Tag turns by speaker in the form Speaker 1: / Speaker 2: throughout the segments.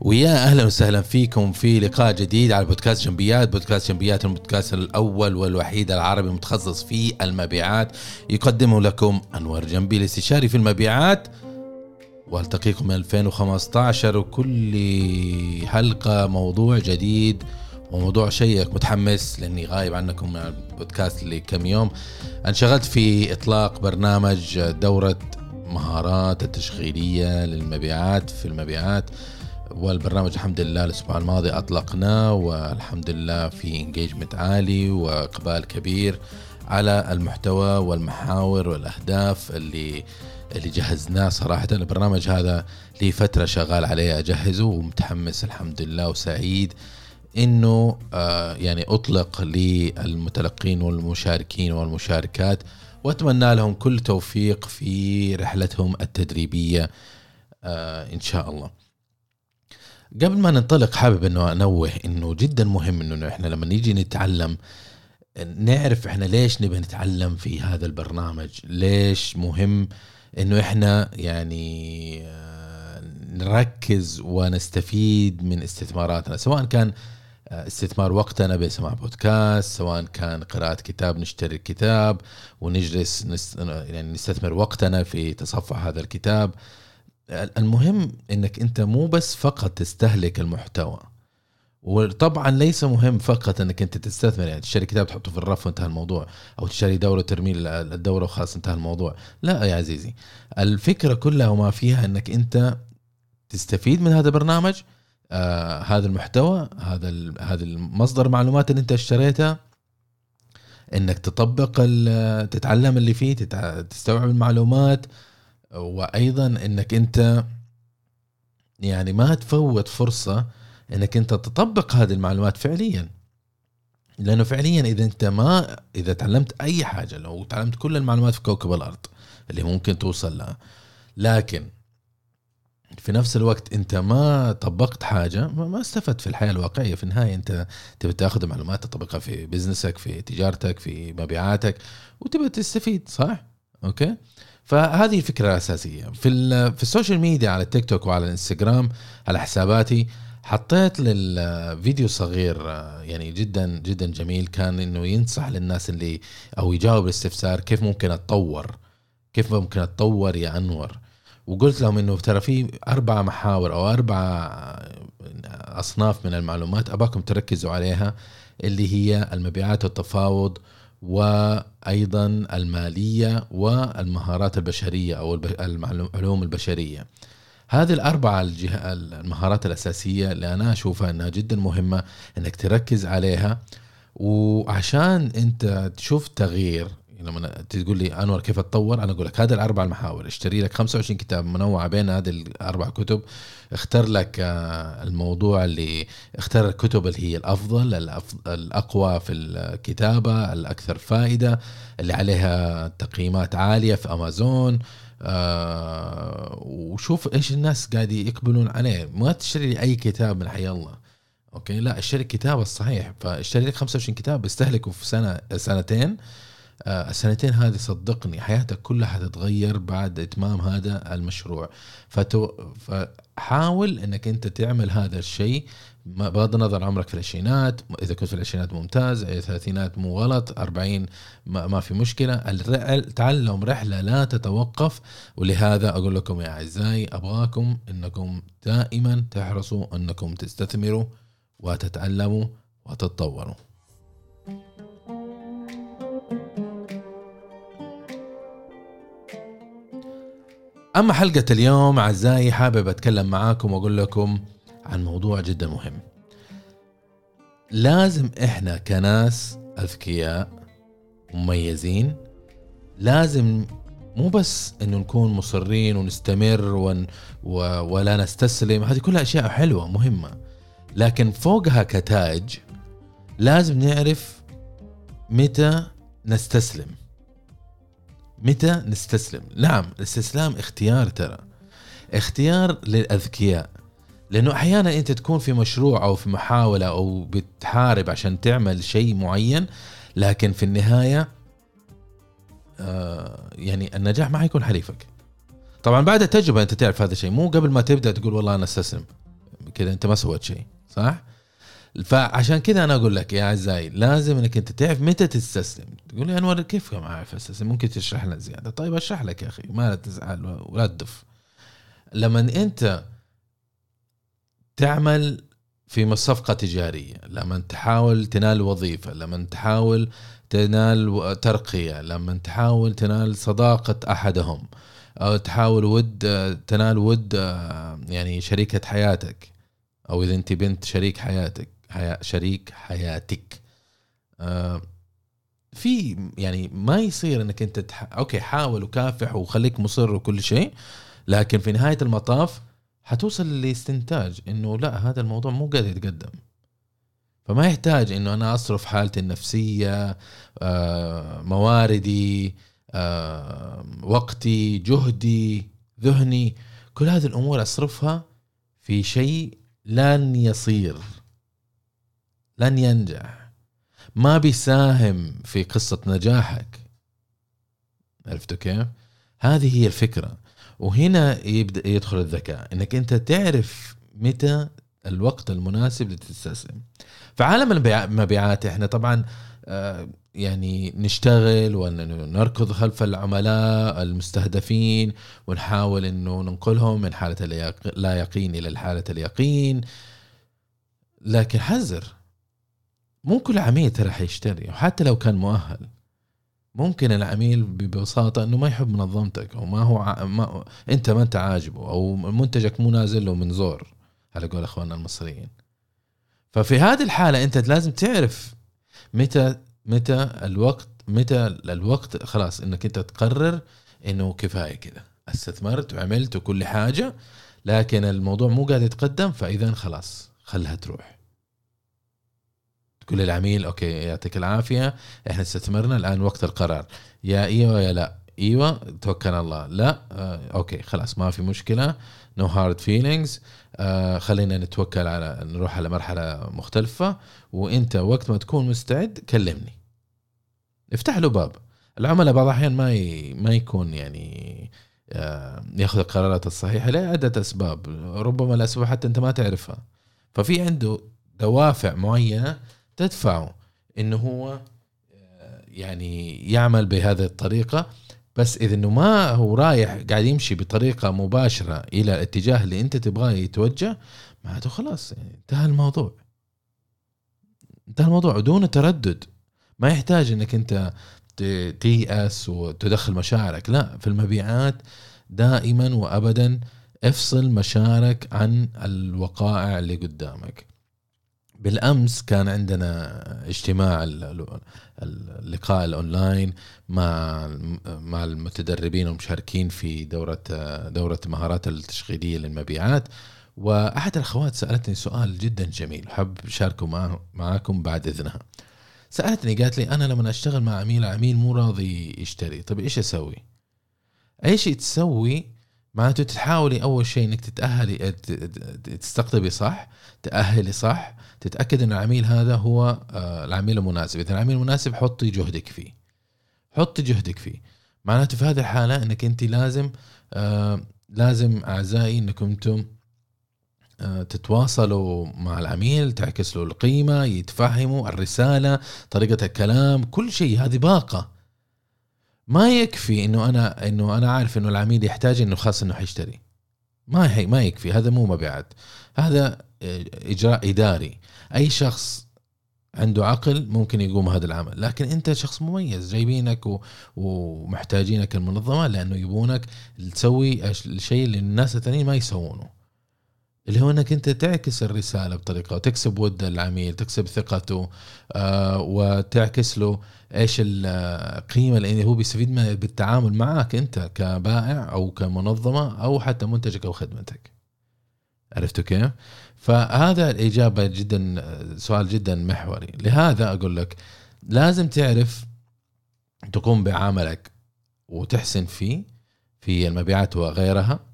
Speaker 1: ويا أهلا وسهلا فيكم في لقاء جديد على بودكاست جنبيات، بودكاست جنبيات البودكاست الأول والوحيد العربي المتخصص في المبيعات، يقدمه لكم أنور جنبي الاستشاري في المبيعات. وألتقيكم من 2015 وكل حلقة موضوع جديد وموضوع شيق متحمس لأني غايب عنكم من البودكاست لكم يوم. انشغلت في إطلاق برنامج دورة مهارات التشغيلية للمبيعات في المبيعات. والبرنامج الحمد لله الأسبوع الماضي اطلقناه والحمد لله في انجيجمنت عالي وإقبال كبير على المحتوى والمحاور والأهداف اللي اللي جهزناه صراحة البرنامج هذا لي فترة شغال عليه أجهزه ومتحمس الحمد لله وسعيد إنه آه يعني أطلق للمتلقين والمشاركين والمشاركات وأتمنى لهم كل توفيق في رحلتهم التدريبية آه إن شاء الله. قبل ما ننطلق حابب إنه أنوه إنه جدا مهم إنه إحنا لما نيجي نتعلم نعرف إحنا ليش نبي نتعلم في هذا البرنامج؟ ليش مهم إنه إحنا يعني آه، نركز ونستفيد من استثماراتنا؟ سواء كان استثمار وقتنا بسماع بودكاست سواء كان قراءة كتاب نشتري الكتاب ونجلس نست... يعني نستثمر وقتنا في تصفح هذا الكتاب. المهم إنك أنت مو بس فقط تستهلك المحتوى وطبعا ليس مهم فقط إنك أنت تستثمر يعني تشتري كتاب تحطه في الرف وانتهى الموضوع أو تشتري دورة ترمي الدوره وخلاص انتهى الموضوع. لا يا عزيزي الفكرة كلها وما فيها إنك أنت تستفيد من هذا البرنامج آه هذا المحتوى هذا هذا المصدر المعلومات اللي أنت اشتريتها إنك تطبق تتعلم اللي فيه تستوعب المعلومات وأيضا إنك أنت يعني ما تفوت فرصة إنك أنت تطبق هذه المعلومات فعليا. لأنه فعليا إذا أنت ما إذا تعلمت أي حاجة لو تعلمت كل المعلومات في كوكب الأرض اللي ممكن توصل لها لكن في نفس الوقت أنت ما طبقت حاجة ما استفدت في الحياة الواقعية. في النهاية أنت تبي تاخذ معلومات تطبقها في business ك في تجارتك في مبيعاتك وتبي تستفيد صح؟ okay؟ فهذه الفكرة الأساسية. في في ال social media على التيك توك وعلى الإنستغرام على حساباتي حطيت للفيديو صغير يعني جدا جدا جميل. كان إنه ينصح للناس اللي أو يجاوب الاستفسار كيف ممكن أتطور؟ كيف ممكن أتطور يا أنور؟ وقلت لهم إنه ترى في أربع محاور أو أربع أصناف من المعلومات أباكم تركزوا عليها اللي هي المبيعات والتفاوض وأيضا المالية والمهارات البشرية أو العلوم البشرية. هذه الأربعة الجه... المهارات الأساسية اللي أنا أشوفها إنها جدا مهمة إنك تركز عليها وعشان أنت تشوف تغيير لما تقول لي أنور كيف اتطور أنا أقول لك هذه الأربع المحاور اشتري لك 25 كتاب منوعه بين هذه الأربع كتب. اختر لك آه، الموضوع اللي اختار الكتب اللي هي الأفضل الأقوى في الكتابة الأكثر فائدة اللي عليها تقييمات عالية في أمازون. آه وشوف إيش الناس قاعد يقبلون عليه. ما تشتري لي أي كتاب من حي الله. أوكي؟ لا اشتري الكتاب الصحيح. فاشتري لك 25 كتاب بيستهلكوا في سنه سنتين. السنتين هذه صدقني حياتك كلها حتتغير بعد إتمام هذا المشروع. فتو فحاول إنك أنت تعمل هذا الشيء. بغض النظر عمرك في العشرينات إذا كنت في العشرينات ممتاز الثلاثينات مو غلط 40 ما, ما في مشكلة. تعلم رحلة لا تتوقف. ولهذا أقول لكم يا أعزائي أبغاكم إنكم دائما تحرصوا إنكم تستثمروا وتتعلموا وتتطوروا. أما حلقة اليوم أعزائي حابب أتكلم معاكم وأقول لكم عن موضوع جدا مهم. لازم إحنا كناس أذكياء مميزين لازم مو بس إنه نكون مصرين ونستمر ون و... ولا نستسلم هذه كلها أشياء حلوة مهمة. لكن فوقها كتاج لازم نعرف متى نستسلم. متى نستسلم؟ نعم الاستسلام اختيار ترى. اختيار للأذكياء. لأنه أحيانا أنت تكون في مشروع أو في محاولة أو بتحارب عشان تعمل شيء معين لكن في النهاية آه يعني النجاح ما حيكون حليفك. طبعا بعد التجربة أنت تعرف هذا الشيء. مو قبل ما تبدأ تقول والله أنا أستسلم. كذا أنت ما سويت شيء صح؟ فعشان كذا أنا أقول لك يا أعزائي لازم إنك أنت تعرف متى تستسلم. تقول لي انور كيف ما اعرف استسلم ممكن تشرح لنا زيادة. طيب أشرح لك يا أخي ما لا تزعل ولا تدف. لما أنت تعمل في صفقة تجارية لما تحاول تنال وظيفة لما تحاول تنال ترقية لما تحاول تنال صداقة أحدهم أو تحاول ود تنال ود يعني شريكة حياتك أو إذا أنت بنت شريك حياتك. حياة شريك حياتك. في يعني ما يصير إنك أنت تح... أوكي حاول وكافح وخليك مصر وكل شيء لكن في نهاية المطاف حتوصل لاستنتاج إنه لا هذا الموضوع مو قادر يتقدم. فما يحتاج إنه أنا أصرف حالتي النفسية آه، مواردي آه، وقتي جهدي ذهني كل هذه الأمور أصرفها في شيء لن يصير. لن ينجح. ما بيساهم في قصة نجاحك. عرفتوا كيف؟ هذه هي الفكرة. وهنا يبدا يدخل الذكاء. إنك أنت تعرف متى الوقت المناسب لتستسلم. في عالم المبيعات إحنا طبعا آه، يعني نشتغل ونركض خلف العملاء المستهدفين ونحاول إنه ننقلهم من حالة لا يقين إلى حالة اليقين. لكن حذر. مو كل عميل ترى حيشتري وحتى لو كان مؤهل. ممكن العميل ببساطة إنه ما يحب منظمتك أو ما هو ع... ما... أنت ما أنت عاجبه أو منتجك مو نازل له من زور على قول أخواننا المصريين. ففي هذه الحالة أنت لازم تعرف متى متى الوقت متى الوقت خلاص إنك أنت تقرر إنه كفاية كذا استثمرت وعملت وكل حاجة لكن الموضوع مو قاعد يتقدم فإذا خلاص خلها تروح. تقول للعميل okay يعطيك العافية إحنا استثمرنا الآن وقت القرار. يا إيوه يا لا. إيوه توكل الله. لا. آه okay خلاص ما في مشكلة. no hard feelings خلينا نتوكل على نروح على مرحلة مختلفة. وإنت وقت ما تكون مستعد كلمني. افتح له باب. العملاء بعض الأحيان ما ي... ما يكون يعني آه يأخذ القرارات الصحيحة لعدة أسباب. ربما الأسباب حتى أنت ما تعرفها. ففي عنده دوافع معينة تدفعه إنه هو آه، يعني يعمل بهذه الطريقة. بس إذا إنه ما هو رايح قاعد يمشي بطريقة مباشرة إلى الاتجاه اللي أنت تبغاه يتوجه معناته خلاص يعني انتهى الموضوع. انتهى الموضوع دون تردد. ما يحتاج إنك أنت تيأس وتدخل مشاعرك لا. في المبيعات دائما وابدا افصل مشاعرك عن الوقائع اللي قدامك. بالأمس كان عندنا اجتماع اللقاء الأونلاين مع مع المتدربين والمشاركين في دورة دورة مهارات التشغيلية للمبيعات. وأحد الأخوات سألتني سؤال جدا جميل حب أشاركه معاكم بعد إذنها. سألتني قالت لي أنا لما أشتغل مع عميل عميل مو راضي يشتري. طيب إيش أسوي؟ اي شيء تسوي معناته تحاولي أول شيء إنك تتأهلي تستقطبي صح؟ تأهلي صح؟ تتاكد إن العميل هذا هو آه، العميل المناسب. إذا العميل المناسب حطي جهدك فيه. حطي جهدك فيه. معناته في هذه الحالة إنك أنت لازم آه، لازم أعزائي إنكم أنتم آه، تتواصلوا مع العميل تعكس له القيمة يتفهموا الرسالة طريقة الكلام كل شيء. هذه باقة. ما يكفي إنه أنا إنه أنا عارف إنه العميل يحتاج إنه خاص إنه حيشتري. ما هي ما يكفي هذا مو مبيعات. هذا إجراء إداري. أي شخص عنده عقل ممكن يقوم هذا العمل. لكن أنت شخص مميز جايبينك و... ومحتاجينك المنظمة لأنه يبونك تسوي الشيء اللي الناس الثانيين ما يسوونه. اللي هو إنك أنت تعكس الرسالة بطريقة وتكسب ود العميل تكسب ثقته آه وتعكس له إيش القيمه اللي هو بيستفيد منها بالتعامل معك أنت كبائع أو كمنظمة أو حتى منتجك أو خدمتك. عرفتوا كيف؟ فهذا الإجابة جدا سؤال جدا محوري. لهذا أقول لك لازم تعرف تقوم بعملك وتحسن فيه في المبيعات وغيرها.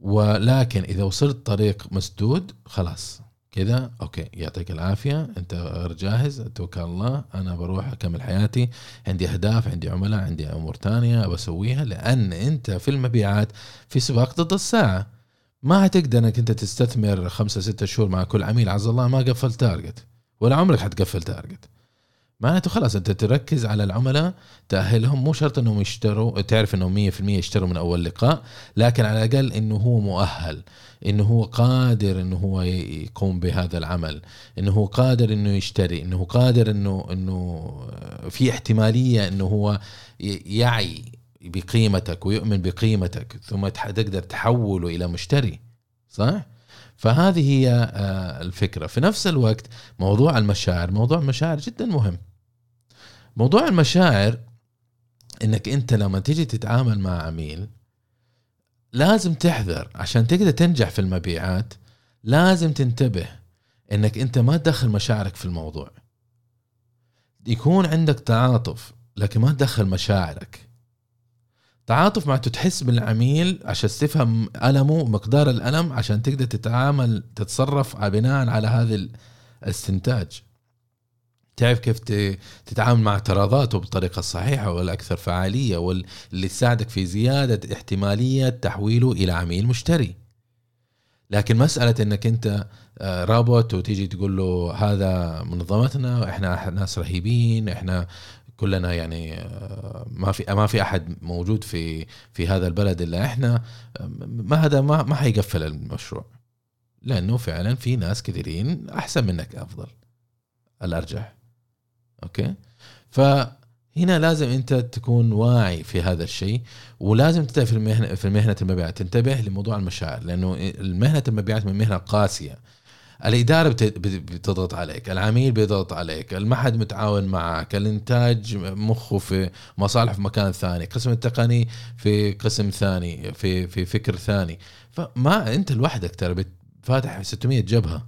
Speaker 1: ولكن إذا وصلت طريق مسدود خلاص. كذا okay يعطيك العافية. أنت غير جاهز؟ توكل الله. أنا بروح أكمل حياتي. عندي أهداف عندي عملاء عندي أمور ثانية بسويها لأن أنت في المبيعات في سباق ضد الساعة. ما هتقدر إنك أنت تستثمر خمسة ستة شهور مع كل عميل. عز الله ما قفل target. ولا عمرك حتقفل تارجت. معناته خلاص أنت تركز على العملاء تأهلهم. مو شرط إنهم يشتروا تعرف انهم 100% يشتروا من أول لقاء لكن على الأقل إنه هو مؤهل إنه هو قادر إنه هو يقوم بهذا العمل إنه هو قادر إنه يشتري إنه قادر إنه إنه في احتمالية إنه هو يعي بقيمتك ويؤمن بقيمتك ثم تقدر تحوله إلى مشتري صح؟ فهذه هي آه، الفكرة. في نفس الوقت موضوع المشاعر موضوع المشاعر جدا مهم. موضوع المشاعر إنك أنت لما تيجي تتعامل مع عميل لازم تحذر. عشان تقدر تنجح في المبيعات لازم تنتبه إنك أنت ما تدخل مشاعرك في الموضوع. يكون عندك تعاطف لكن ما تدخل مشاعرك. تعاطف معناته تحس بالعميل عشان تفهم ألمه مقدار الألم عشان تقدر تتعامل تتصرف بناء على هذا الاستنتاج. تعرف كيف تتعامل مع اعتراضاته بالطريقة الصحيحة والأكثر فعالية واللي تساعدك في زيادة احتمالية تحويله إلى عميل مشتري. لكن مسألة إنك أنت آه، رابط وتيجي تقول له هذا منظمتنا إحنا ناس رهيبين إحنا كلنا يعني آه، ما في ما في أحد موجود في في هذا البلد إلا إحنا. ما هذا ما ما حيقفل المشروع. لأنه فعلا في ناس كثيرين أحسن منك أفضل. الأرجح. أوكي؟ فهنا لازم أنت تكون واعي في هذا الشيء ولازم تنتبه في المهنه في مهنة المبيعات. تنتبه لموضوع المشاعر لأنه مهنه المبيعات من مهنة قاسية. الإدارة بتضغط عليك العميل بيضغط عليك المحد متعاون معك الإنتاج مخه في مصالح في مكان ثاني قسم التقني في قسم ثاني في في فكر ثاني. فما أنت لوحدك ترى فاتح 600 جبهة.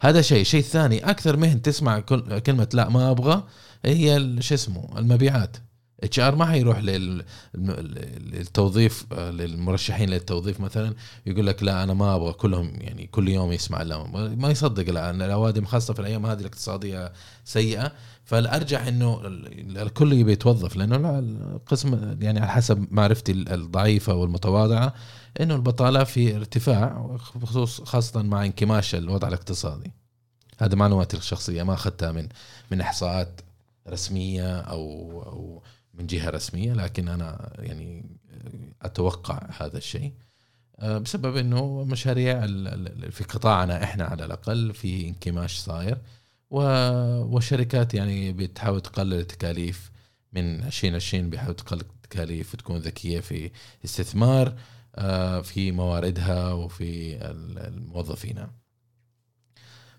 Speaker 1: هذا شيء شيء ثاني أكثر مهن تسمع كلمة لا ما أبغى هي شو اسمه المبيعات. HR ما حيروح للتوظيف للمرشحين للتوظيف مثلا يقول لك لا أنا ما أبغى كلهم يعني كل يوم يسمع لا ما يصدق لأن الأوادم خاصة في الأيام هذه الاقتصادية سيئة. فالأرجح إنه الكل يبي يتوظف لأنه القسم يعني على حسب معرفتي الضعيفة والمتواضعة إنه البطالة في ارتفاع خصوص خاصة مع انكماش الوضع الاقتصادي. هذا معلوماتي الشخصية ما أخذتها من من إحصاءات رسمية أو أو من جهة رسمية لكن أنا يعني أتوقع هذا الشيء آه، بسبب إنه مشاريع في قطاعنا إحنا على الأقل في انكماش صاير والشركات يعني بتحاول تقلل التكاليف من 2020 بيحاول تقلل التكاليف وتكون ذكية في استثمار آه، في مواردها وفي الموظفين.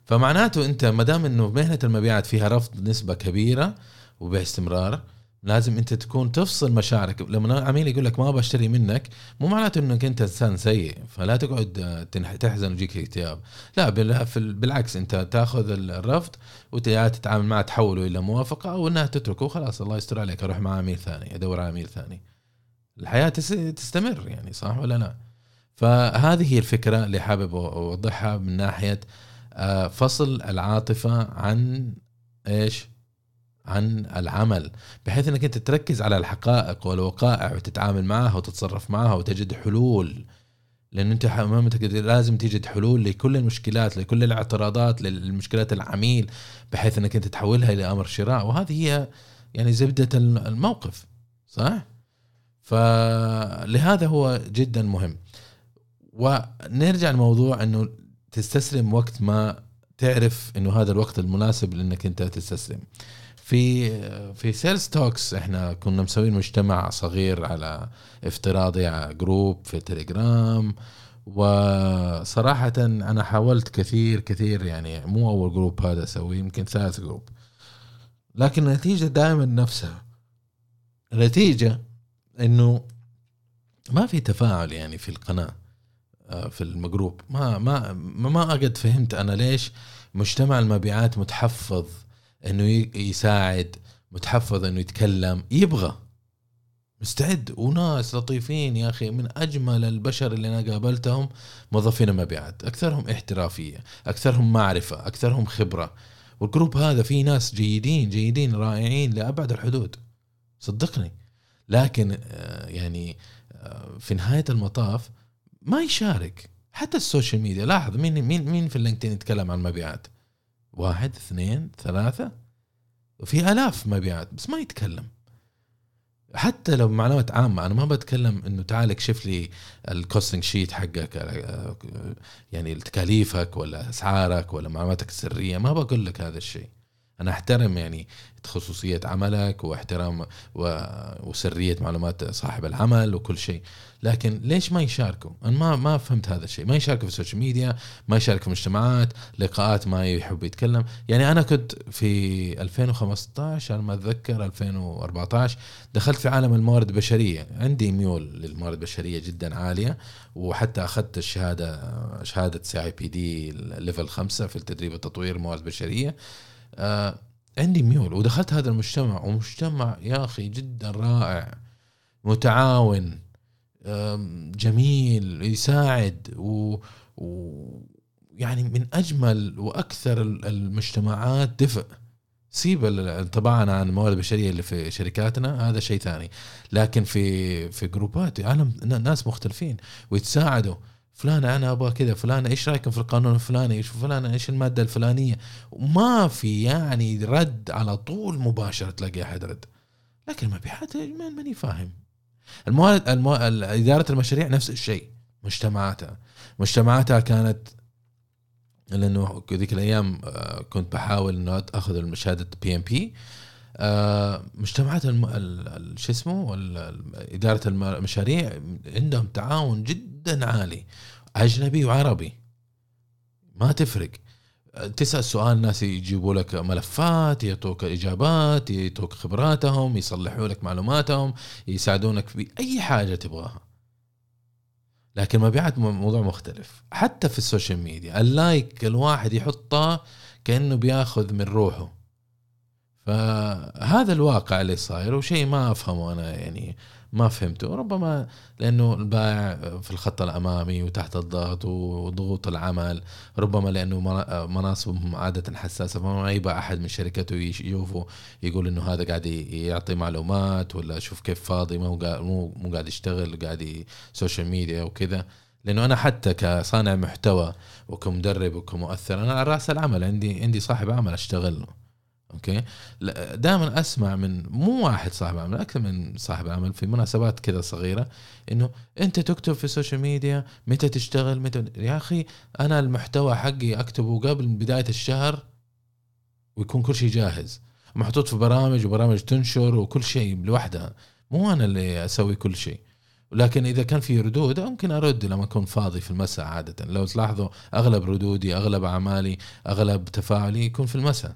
Speaker 1: فمعناته أنت ما دام إنه مهنة المبيعات فيها رفض نسبة كبيرة وباستمرار لازم انت تكون تفصل مشاعرك. لما عميل يقول لك ما بشتري منك مو معناته إنك أنت إنسان سيء فلا تقعد تحزن ويجيك اكتئاب لا بالعكس أنت تأخذ الرفض وتتعامل معه تحوله إلى موافقة أو إنها تتركه خلاص الله يستر عليك أروح مع عميل ثاني أدور على عميل ثاني. الحياة تستمر يعني صح ولا لا؟ فهذه هي الفكرة اللي حابب أوضحها من ناحية آه، فصل العاطفة عن إيش؟ عن العمل بحيث إنك أنت تركز على الحقائق والوقائع وتتعامل معها وتتصرف معها وتجد حلول. لأن أنت امامك لازم تجد حلول لكل المشكلات لكل الاعتراضات للمشكلات العميل بحيث إنك أنت تحولها إلى أمر شراء. وهذه هي يعني زبدة الموقف صح؟ فلهذا هو جدا مهم. ونرجع لموضوع إنه تستسلم وقت ما تعرف إنه هذا الوقت المناسب لإنك أنت تستسلم. في في Sales Talks إحنا كنا مسوين مجتمع صغير على افتراضي على group في تليجرام وصراحة أنا حاولت كثير كثير يعني مو أول group هذا أسويه يمكن ثالث group لكن النتيجة دائما نفسها. النتيجة إنه ما في تفاعل يعني في القناة آه، في ال group ما ما ما قد فهمت أنا ليش مجتمع المبيعات متحفظ إنه يساعد متحفظ إنه يتكلم يبغى. مستعد. وناس لطيفين يا أخي من أجمل البشر اللي أنا قابلتهم موظفين المبيعات أكثرهم احترافية أكثرهم معرفة أكثرهم خبرة. والجروب هذا فيه ناس جيدين جيدين رائعين لأبعد الحدود. صدقني. لكن آه، يعني آه، في نهاية المطاف ما يشارك. حتى ال social media. لاحظ مين مين مين في اللينكدين يتكلم عن مبيعات؟ واحد اثنين ثلاثة. وفي آلاف مبيعات بس ما يتكلم. حتى لو معلومات عامة أنا ما بتكلم إنه تعال اكشف لي ال costing sheet حقك يعني تكاليفك ولا أسعارك ولا معلوماتك السرية ما بقول لك هذا الشيء. أنا أحترم يعني خصوصيه عملك واحترام وسرية معلومات صاحب العمل وكل شيء. لكن ليش ما يشاركوا؟ أنا ما ما فهمت هذا الشيء. ما يشاركوا في ال social media ما يشارك في مجتمعات لقاءات ما يحب يتكلم. يعني أنا كنت في 2015 على ما أتذكر 2014 دخلت في عالم الموارد البشرية. عندي ميول للموارد البشرية جدا عالية وحتى أخذت الشهاده شهادة CIPD level خمسة في التدريب والتطوير الموارد البشريه آه عندي ميول ودخلت هذا المجتمع ومجتمع يا أخي جدا رائع متعاون جميل يساعد و, و يعني من أجمل وأكثر المجتمعات دفء. سيب انطباعنا عن الموارد البشرية اللي في شركاتنا هذا شيء ثاني. لكن في في جروبات عالم ناس مختلفين ويتساعدوا. فلانة أنا أبغى كذا فلانة إيش رأيكم في القانون الفلاني؟ إيش فلانة إيش المادة الفلانية؟ وما في يعني رد على طول مباشر تلاقي أحد رد. لكن المبيعات ماني فاهم. الموارد المو... إدارة المشاريع نفس الشيء. مجتمعاتها. مجتمعاتها كانت لأنه ذيك الأيام آه، كنت بحاول إنه أخذ شهاده بي إم بي. مجتمعات شو اسمه؟ إدارة المشاريع عندهم تعاون جدا عالي أجنبي وعربي. ما تفرق. تسأل سؤال ناس يجيبوا لك ملفات يعطوك إجابات يعطوك خبراتهم يصلحوا لك معلوماتهم يساعدونك في أي حاجة تبغاها. لكن مبيعات موضوع مختلف. حتى في ال social media ال like الواحد يحطه كأنه بياخذ من روحه. فهذا الواقع اللي صاير وشيء ما أفهمه أنا يعني ما فهمته. ربما لأنه البائع في الخط الأمامي وتحت الضغط وضغوط العمل ربما لأنه مناصبهم عادة حساسة فما يبقى أحد من شركته يشوفه يقول إنه هذا قاعد يعطي معلومات ولا شوف كيف فاضي ما هو مو قاعد يشتغل قاعد سوشيال ميديا وكذا. لأنه أنا حتى كصانع محتوى وكمدرب وكمؤثر أنا على رأس العمل عندي عندي صاحب عمل أشتغل له okay؟ دائما أسمع من مو واحد صاحب عمل أكثر من صاحب عمل في مناسبات كذا صغيرة إنه أنت تكتب في السوشيال ميديا متى تشتغل متى يا أخي أنا المحتوى حقي أكتبه قبل بداية الشهر ويكون كل شيء جاهز. محطوط في برامج وبرامج تنشر وكل شيء لوحدها. مو أنا اللي أسوي كل شيء. لكن إذا كان في ردود ممكن أرد لما أكون فاضي في المساء عادة. لو تلاحظوا أغلب ردودي أغلب أعمالي أغلب تفاعلي يكون في المساء.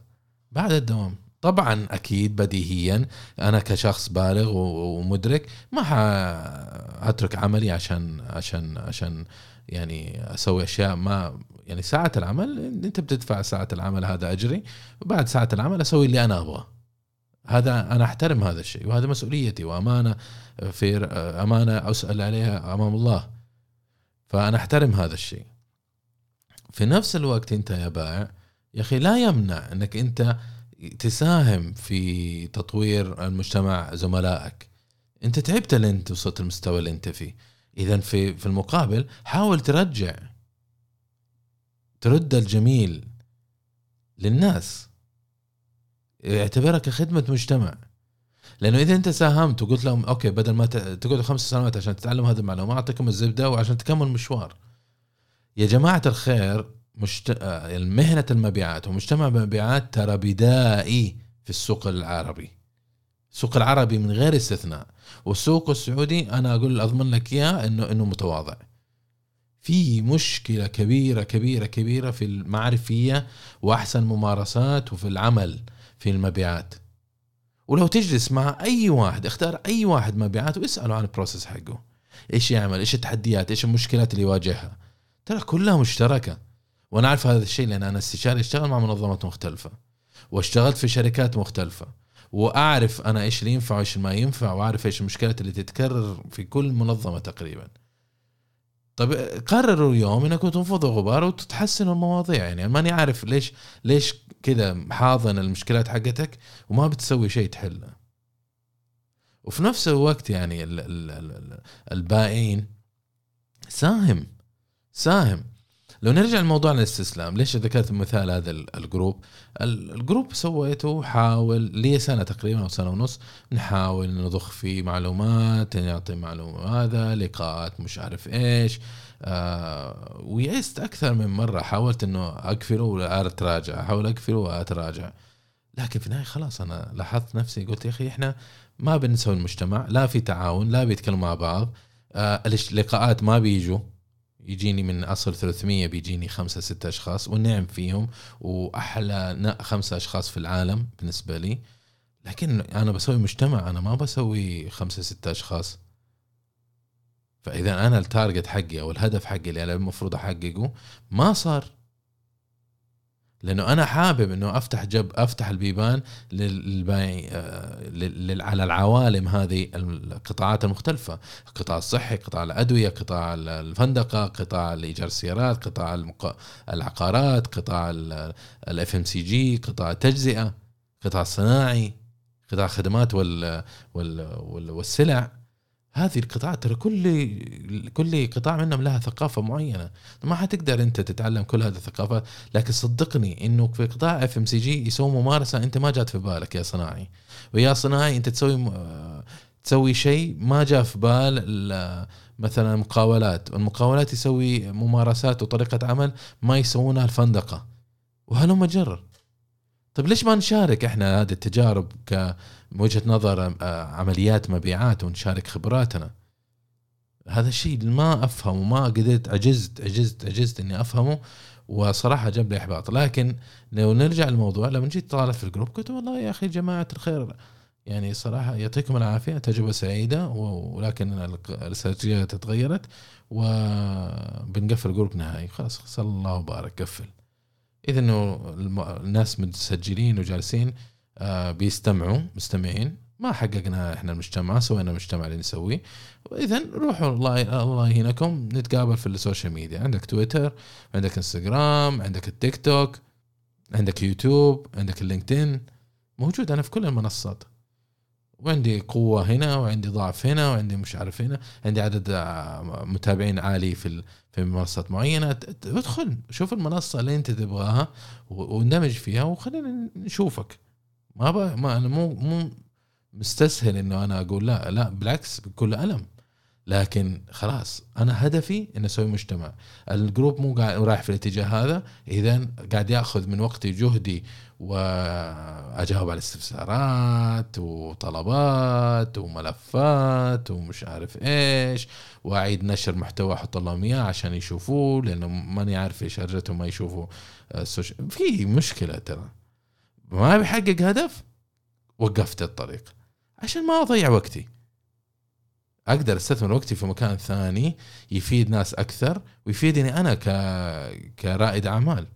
Speaker 1: بعد الدوام. طبعا أكيد بديهيا. أنا كشخص بالغ ومدرك ما حاترك عملي عشان عشان عشان يعني أسوي أشياء ما يعني ساعة العمل أنت بتدفع ساعة العمل هذا أجري. وبعد ساعة العمل أسوي اللي أنا أبغاه. هذا أنا أحترم هذا الشيء وهذا مسؤوليتي وأمانة في أمانة أسأل عليها أمام الله. فأنا أحترم هذا الشيء. في نفس الوقت أنت يا بائع يا أخي لا يمنع أنك أنت تساهم في تطوير المجتمع زملائك. أنت تعبت اللي انت وصلت المستوى اللي أنت فيه. اذا في في المقابل حاول ترجع ترد الجميل للناس. اعتبرها كخدمه مجتمع. لأنه إذا أنت ساهمت وقلت لهم أوكي بدل ما تقعدوا خمس سنوات عشان تتعلم هذه المعلومه اعطيكم الزبده وعشان تكمل المشوار يا جماعة الخير مشت... آه، مهنة المبيعات ومجتمع المبيعات ترى بدائي في السوق العربي. السوق العربي من غير استثناء. والسوق السعودي أنا أقول أضمن لك إياه انه إنه متواضع. في مشكلة كبيره كبيره كبيرة في المعرفية وأحسن ممارسات وفي العمل في المبيعات. ولو تجلس مع أي واحد اختار أي واحد مبيعات واسأله عن البروسيس حقه. إيش يعمل؟ إيش التحديات؟ إيش المشكلات اللي يواجهها؟ ترى كلها مشتركة. وأنا اعرف هذا الشيء لأن أنا استشاري اشتغل مع منظمات مختلفة واشتغلت في شركات مختلفة واعرف أنا إيش اللي ينفع وايش ما ينفع واعرف إيش المشكلات اللي تتكرر في كل منظمة تقريبا. طيب قرروا اليوم انكم تنفضوا غبار وتتحسنوا المواضيع يعني ماني عارف ليش ليش كذا حاضن المشكلات حقتك وما بتسوي شيء تحلها. وفي نفس الوقت يعني البائعين ساهم ساهم. لو نرجع لموضوع الاستسلام ليش ذكرت مثال هذا ال group؟ ال group سويته حوالي سنة تقريبا أو سنة ونص نحاول نضخ فيه معلومات نعطي معلومة هذا لقاءات مش عارف إيش. آه ويأست أكثر من مرة حاولت إنه أقفله وأتراجع أحاول أقفله وأتراجع. لكن في النهاية خلاص أنا لاحظت نفسي قلت يا أخي إحنا ما بنسوي المجتمع لا في تعاون لا بيتكلموا مع بعض. آه اللقاءات ما بيجوا. يجيني من أصل 300 بيجيني خمسة ستة أشخاص والنعم فيهم وأحلى خمسة أشخاص في العالم بالنسبة لي. لكن أنا بسوي مجتمع أنا ما بسوي خمسة ستة أشخاص. فإذا أنا التارجت حقي أو الهدف حقي اللي أنا المفروض أحققه ما صار. لأنه أنا حابب إنه أفتح جب أفتح البيبان لل B آه، على العوالم هذه القطاعات المختلفة. القطاع الصحي قطاع الأدوية قطاع الفندقة قطاع الإيجار السيارات قطاع العقارات قطاع ال FMCG قطاع التجزئة قطاع الصناعي قطاع الخدمات وال والسلع. هذه القطاعات ترى كل كل قطاع منهم لها ثقافة معينة. ما حتقدر أنت تتعلم كل هذه الثقافات لكن صدقني إنه في قطاع FMCG يسوي ممارسة أنت ما جات في بالك يا صناعي. ويا صناعي أنت تسوي تسوي شيء ما جاء في بال مثلا المقاولات المقاولات يسوي ممارسات وطريقة عمل ما يسوونها الفندقة. وهلم جرا؟ طيب ليش ما نشارك إحنا هذه التجارب ك من وجهة نظر آه، عمليات مبيعات ونشارك خبراتنا؟ هذا الشيء ما أفهمه ما قدرت عجزت عجزت عجزت إني أفهمه وصراحة جاب لي إحباط. لكن لو نرجع للموضوع لما جيت طالع في ال group قلت والله يا أخي جماعة الخير يعني صراحة يعطيكم العافية تجربة سعيدة ولكن الاستراتيجية تغيرت وبنقفل group نهائي. خلاص صلى الله وبارك قفل. إذا إنه الناس متسجلين وجالسين آه، بيستمعوا مستمعين. ما حققنا إحنا المجتمع سوينا المجتمع اللي نسويه. إذا روحوا الله الله يهنيكم. نتقابل في السوشيال ميديا. عندك تويتر عندك إنستغرام عندك التيك توك عندك يوتيوب عندك LinkedIn موجود أنا في كل المنصات. وعندي قوة هنا وعندي ضعف هنا وعندي مش عارف هنا عندي عدد آه، متابعين عالي في في منصات معينة. ادخل شوف المنصة اللي انت تبغاها واندمج فيها وخلينا نشوفك. ما ما أنا مو مو مستسهل إنه أنا أقول لا لا بالعكس بكل ألم. لكن خلاص أنا هدفي ان أسوي مجتمع. ال group مو قاعد رايح في الاتجاه هذا. اذا قاعد يأخذ من وقتي جهدي وأجاوب على استفسارات وطلبات وملفات ومش عارف إيش وأعيد نشر محتوى أحط لهم اياه عشان يشوفوه لأنه ماني عارف إيش أرجتهم ما يشوفوا السوشيال في مشكلة ترى. ما بيحقق هدف وقفت الطريق. عشان ما أضيع وقتي. أقدر أستثمر وقتي في مكان ثاني يفيد ناس أكثر ويفيدني أنا ك... كرائد أعمال.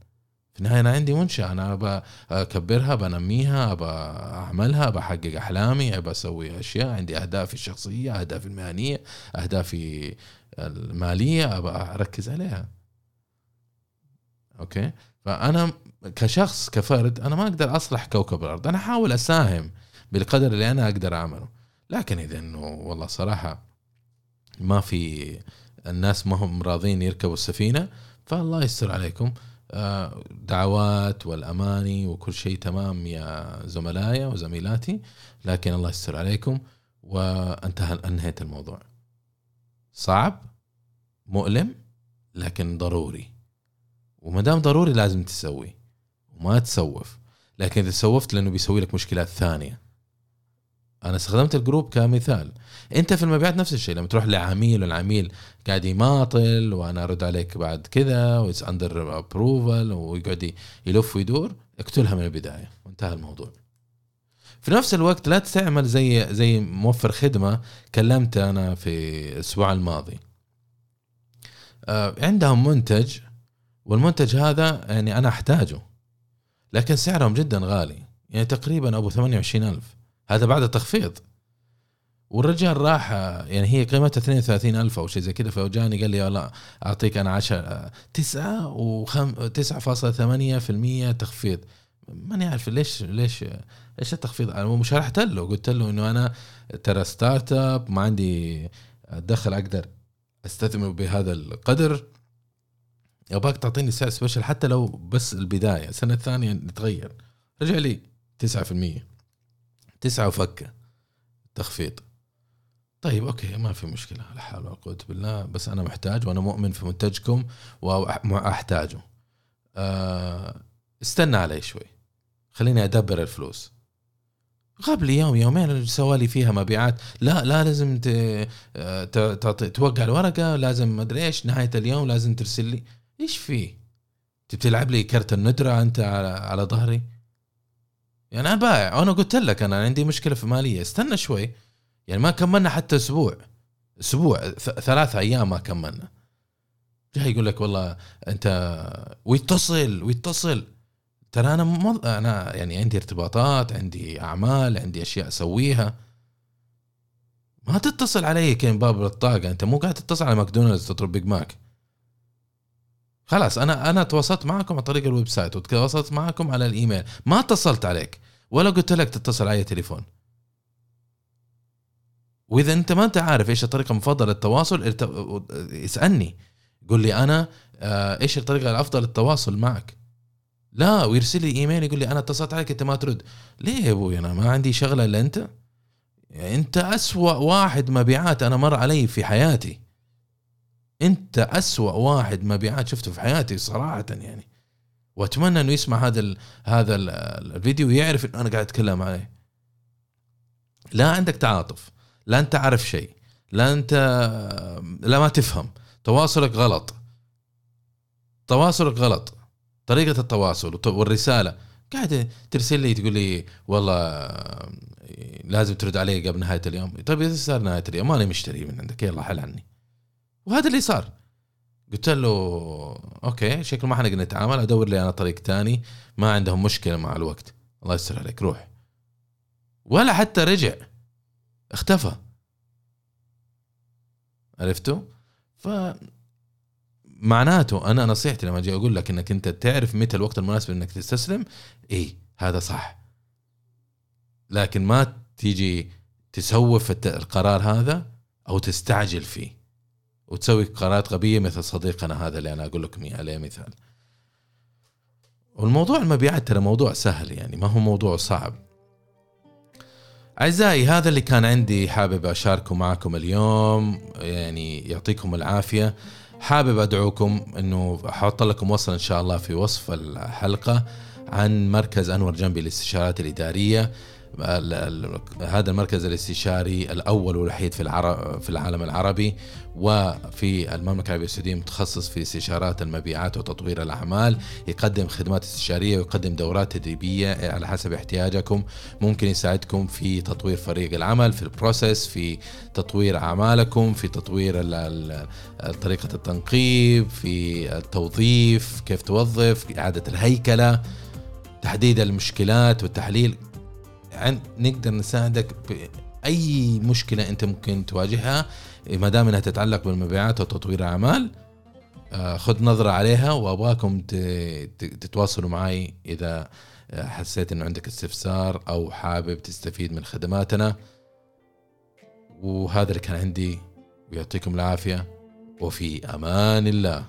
Speaker 1: في النهاية أنا عندي منشأة أنا ابى أكبرها بنميها ابى أعملها بحقق أحلامي ابى أسوي أشياء عندي أهدافي الشخصية أهدافي المهنية أهدافي المالية ابى أركز عليها. أوكي؟ فأنا كشخص كفرد أنا ما أقدر أصلح كوكب الأرض. أنا أحاول أساهم بالقدر اللي أنا أقدر أعمله. لكن إذا إنه والله صراحة ما في الناس ما هم راضين يركبوا السفينة فالله يستر عليكم. آه، دعوات والأماني وكل شيء تمام يا زملائي وزميلاتي لكن الله يستر عليكم. وانتهى انهيت الموضوع. صعب مؤلم لكن ضروري. وما دام ضروري لازم تسوي وما تسوف. لكن إذا سوفت لأنه بيسوي لك مشكلات ثانية. أنا استخدمت ال group كمثال. أنت في المبيعات نفس الشيء لما تروح لعميل والعميل قاعد يماطل وأنا أرد عليك بعد كذا و it's under approval ويقعد يلف ويدور اقتلها من البداية. وانتهى الموضوع. في نفس الوقت لا تعمل زي زي موفر خدمة كلمت أنا في الأسبوع الماضي. آه، عندهم منتج والمنتج هذا يعني أنا أحتاجه لكن سعرهم جدا غالي. يعني تقريبا أبو 28000 هذا بعد التخفيض. والرجال راح يعني هي قيمتها 32000 أو شيء زي كذا فجاني قال لي والله أعطيك أنا 10 9 و 9.8% تخفيض. ماني عارف ليش ليش إيش التخفيض؟ أنا مو شرحت له قلت له إنه أنا ترى startup ما عندي دخل أقدر أستثمر بهذا القدر. ابغاك تعطيني سعر special حتى لو بس البداية السنة الثانية نتغير. رجع لي 9% 9 وفكة. تخفيض طيب أوكي ما في مشكلة. لا حول ولا قوة بالله. بس أنا محتاج وأنا مؤمن في منتجكم وأحتاجه. أه استنى علي شوي. خليني أدبر الفلوس. قبل يوم يومين سوالي فيها مبيعات. لا لا لازم توقع الورقة. لازم مدري إيش نهاية اليوم لازم ترسل لي. إيش في؟ تلعب لي كرت الندرة أنت على على ظهري؟ يعني أنا بائع أنا قلت لك أنا عندي مشكلة في مالية. استنى شوي. يعني ما كملنا حتى أسبوع. أسبوع. ثلاثة أيام ما كملنا. جاي يقول لك والله أنت ويتصل ويتصل. ترى أنا مض... أنا يعني عندي ارتباطات عندي أعمال عندي أشياء أسويها. ما تتصل علي كأن باب الطاقة. أنت مو قاعد تتصل على ماكدونالدز تطلب Big Mac خلاص أنا أنا تواصلت معكم عن طريق ال website وتواصلت معكم على الإيميل. ما اتصلت عليك ولا قلت لك تتصل علي تليفون. وإذا أنت ما أنت عارف إيش الطريقة المفضلة للتواصل اسألني. قول لي أنا آه، إيش الطريقة الأفضل للتواصل معك؟ لا ويرسل لي إيميل يقول لي أنا اتصلت عليك أنت ما ترد. ليه يا أبوي؟ أنا ما عندي شغلة إلا أنت. يعني أنت أسوأ واحد مبيعات أنا مر علي في حياتي. أنت أسوأ واحد مبيعات شفته في حياتي صراحة يعني. وأتمنى إنه يسمع هذا ال هذا ال الفيديو ويعرف إنه أنا قاعد أتكلم عليه. لا عندك تعاطف لا أنت عارف شيء لا أنت لا ما تفهم. تواصلك غلط. تواصلك غلط. طريقة التواصل والرسالة. قاعدة ترسل لي تقول لي والله لازم ترد علي قبل نهاية اليوم. طيب إذا صار نهاية اليوم ماني مشتري من عندك. يلا حل عني. وهذا اللي صار. قلت له أوكي شكل ما حنقدر نتعامل أدور لي أنا طريق تاني ما عندهم مشكلة مع الوقت. الله يستر عليك روح. ولا حتى رجع اختفى. عرفتوا؟ ف معناته أنا نصيحتي لما أجي أقول لك إنك أنت تعرف متى الوقت المناسب إنك تستسلم اي هذا صح. لكن ما تيجي تسوف القرار هذا أو تستعجل فيه. وتسوي قرارات غبية مثل صديقنا هذا اللي أنا أقول لكم عليه مثال. والموضوع المبيعات ترى موضوع سهل يعني ما هو موضوع صعب. أعزائي هذا اللي كان عندي حابب أشاركه معكم اليوم يعني يعطيكم العافية. حابب أدعوكم أنه أحط لكم وصل إن شاء الله في وصف الحلقة عن مركز أنور جنبي للإستشارات الإدارية. هذا المركز الاستشاري الأول والوحيد في العرب في العالم العربي وفي المملكة العربية السعودية متخصص في استشارات المبيعات وتطوير الأعمال. يقدم خدمات استشارية ويقدم دورات تدريبية على حسب احتياجكم. ممكن يساعدكم في تطوير فريق العمل في البروسيس في تطوير أعمالكم في تطوير طريقة التنقيب في التوظيف كيف توظف إعادة الهيكلة تحديد المشكلات والتحليل. نقدر نساعدك بأي مشكلة أنت ممكن تواجهها ما دام إنها تتعلق بالمبيعات وتطوير الأعمال آه، خذ نظرة عليها وأبغاكم تتواصلوا معي إذا آه، حسيت إنه عندك استفسار أو حابب تستفيد من خدماتنا. وهذا اللي كان عندي ويعطيكم العافية وفي أمان الله.